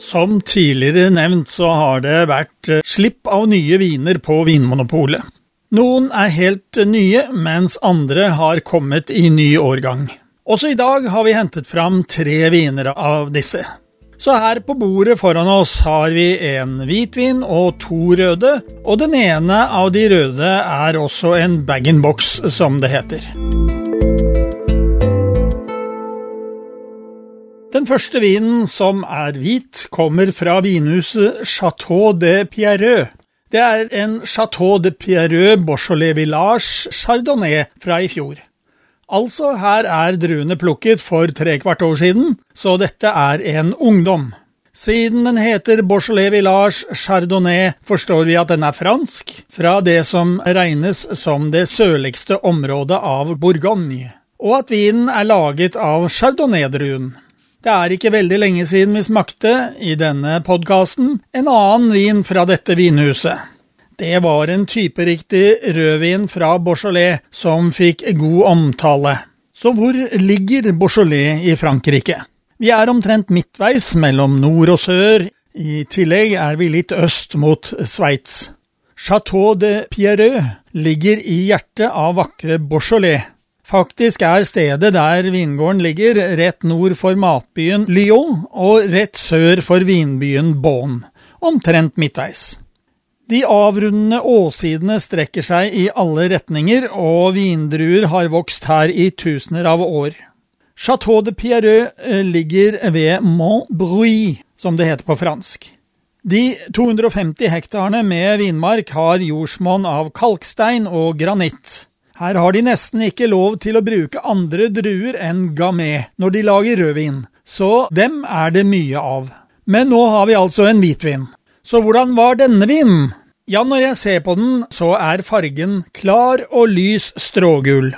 Som tidligere nevnt så har det vært eh, slipp av nye viner på Vinmonopolet. Noen er helt nye, mens andre har kommet i ny årgang. Også i dag har vi hentet fram tre viner av disse. Så her på bordet foran oss har vi en hvitvin og to røde, og den ene av de røde er også en bag-in-box, som det heter. Den første vinen, som er hvit, kommer fra vinhuset Chateau de Pierreux. Det er en Chateau de Pierreux Beaujolais Village Chardonnay fra i fjor. Altså, her er druene plukket for tre kvart år siden, så dette er en ungdom. Siden den heter Beaujolais Village Chardonnay, forstår vi at den er fransk, fra det som regnes som det sørligste området av Bourgogne, og at vinen er laget av chardonnay-druen. Det er ikke veldig lenge siden vi smakte, i denne podkasten, en annen vin fra dette vinhuset. Det var en typeriktig rødvin fra Beaujolais som fikk god omtale. Så hvor ligger Beaujolais i Frankrike? Vi er omtrent midtveis mellom nord og sør, i tillegg er vi litt øst mot Sveits. Chateau de Pierreux ligger i hjertet av vakre Beaujolais. Faktisk er stedet der vingården ligger, rett nord for matbyen Lyon og rett sør for vinbyen Bonn, omtrent midtveis. De avrundende åsidene strekker seg i alle retninger, og vindruer har vokst her i tusener av år. Chateau de Pierreux eh, ligger ved Montbruy, som det heter på fransk. De 250 hektarene med vinmark har jordsmonn av kalkstein og granitt. Her har de nesten ikke lov til å bruke andre druer enn gamay når de lager rødvin, så dem er det mye av. Men nå har vi altså en hvitvin. Så hvordan var denne vinen? Ja, når jeg ser på den, så er fargen klar og lys strågul.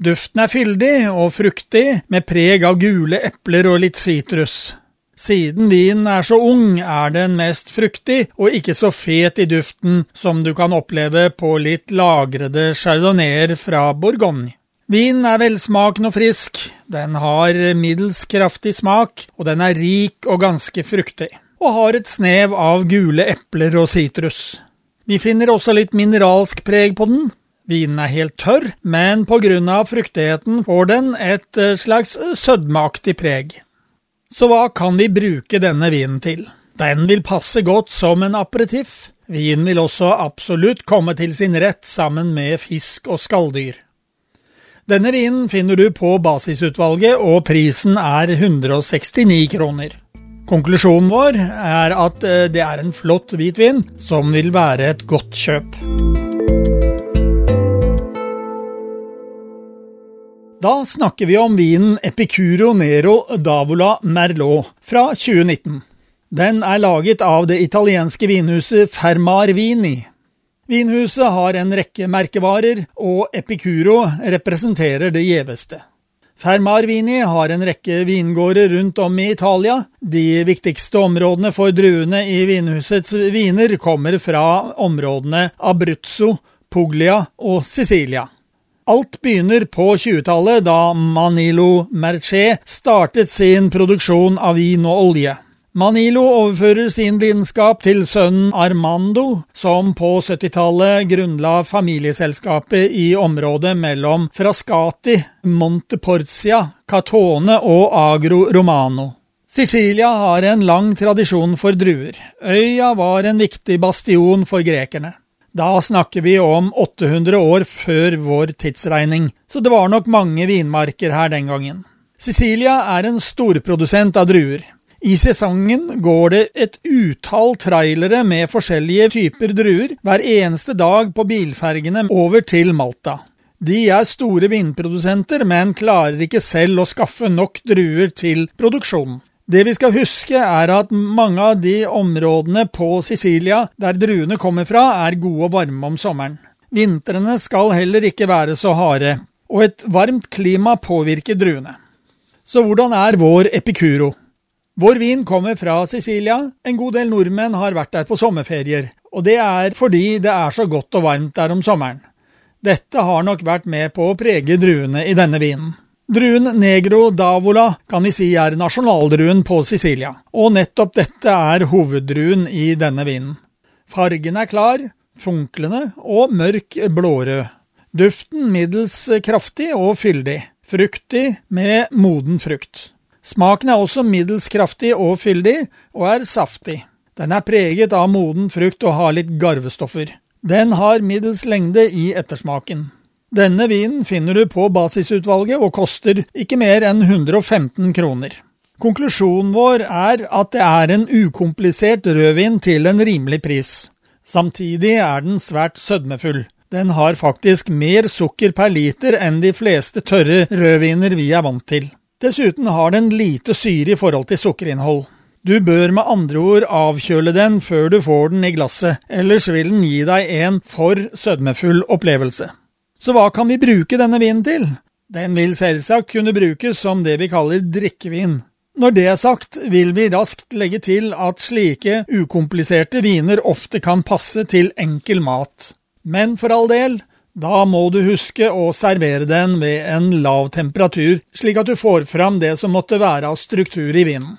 Duften er fyldig og fruktig, med preg av gule epler og litt sitrus. Siden vinen er så ung, er den mest fruktig og ikke så fet i duften som du kan oppleve på litt lagrede chardonnayer fra Bourgogne. Vinen er velsmakende og frisk, den har middels kraftig smak, og den er rik og ganske fruktig, og har et snev av gule epler og sitrus. Vi finner også litt mineralsk preg på den. Vinen er helt tørr, men av fruktigheten får den et slags sødmeaktig preg. Så hva kan vi bruke denne vinen til? Den vil passe godt som en aperitiff. Vinen vil også absolutt komme til sin rett sammen med fisk og skalldyr. Denne vinen finner du på basisutvalget, og prisen er 169 kroner. Konklusjonen vår er at eh, det er en flott hvitvin som vil være et godt kjøp. Da snakker vi om vinen Epicuro Nero Davola Merlot fra 2019. Den er laget av det italienske vinhuset Fermar Vini. Vinhuset har en rekke merkevarer, og Epicuro representerer det gjeveste. Fermar Vini har en rekke vingårder rundt om i Italia. De viktigste områdene for druene i vinhusets viner kommer fra områdene Abruzzo, Puglia og Sicilia. Alt begynner på 20-tallet, da Manilo Merché startet sin produksjon av vin og olje. Manilo overfører sin lidenskap til sønnen Armando, som på 70-tallet grunnla familieselskapet i området mellom Frascati, Monteporzia, Catone og Agro Romano. Sicilia har en lang tradisjon for druer. Øya var en viktig bastion for grekerne. Da snakker vi om 800 år før vår tidsregning, så det var nok mange vinmarker her den gangen. Sicilia er en storprodusent av druer. I sesongen går det et utall trailere med forskjellige typer druer hver eneste dag på bilfergene over til Malta. De er store vinprodusenter, men klarer ikke selv å skaffe nok druer til produksjonen. Det vi skal huske, er at mange av de områdene på Sicilia der druene kommer fra, er gode og varme om sommeren. Vintrene skal heller ikke være så harde, og et varmt klima påvirker druene. Så hvordan er vår Epicuro? Vår vin kommer fra Sicilia. En god del nordmenn har vært der på sommerferier, og det er fordi det er så godt og varmt der om sommeren. Dette har nok vært med på å prege druene i denne vinen. Druen Negro d'Avola kan vi si er nasjonaldruen på Sicilia, og nettopp dette er hoveddruen i denne vinen. Fargen er klar, funklende og mørk blårød. Duften middels kraftig og fyldig, fruktig med moden frukt. Smaken er også middels kraftig og fyldig, og er saftig. Den er preget av moden frukt og har litt garvestoffer. Den har middels lengde i ettersmaken. Denne vinen finner du på basisutvalget og koster ikke mer enn 115 kroner. Konklusjonen vår er at det er en ukomplisert rødvin til en rimelig pris. Samtidig er den svært sødmefull. Den har faktisk mer sukker per liter enn de fleste tørre rødviner vi er vant til. Dessuten har den lite syre i forhold til sukkerinnhold. Du bør med andre ord avkjøle den før du får den i glasset, ellers vil den gi deg en for sødmefull opplevelse. Så hva kan vi bruke denne vinen til? Den vil selvsagt kunne brukes som det vi kaller drikkevin. Når det er sagt, vil vi raskt legge til at slike ukompliserte viner ofte kan passe til enkel mat. Men for all del, da må du huske å servere den ved en lav temperatur, slik at du får fram det som måtte være av struktur i vinen.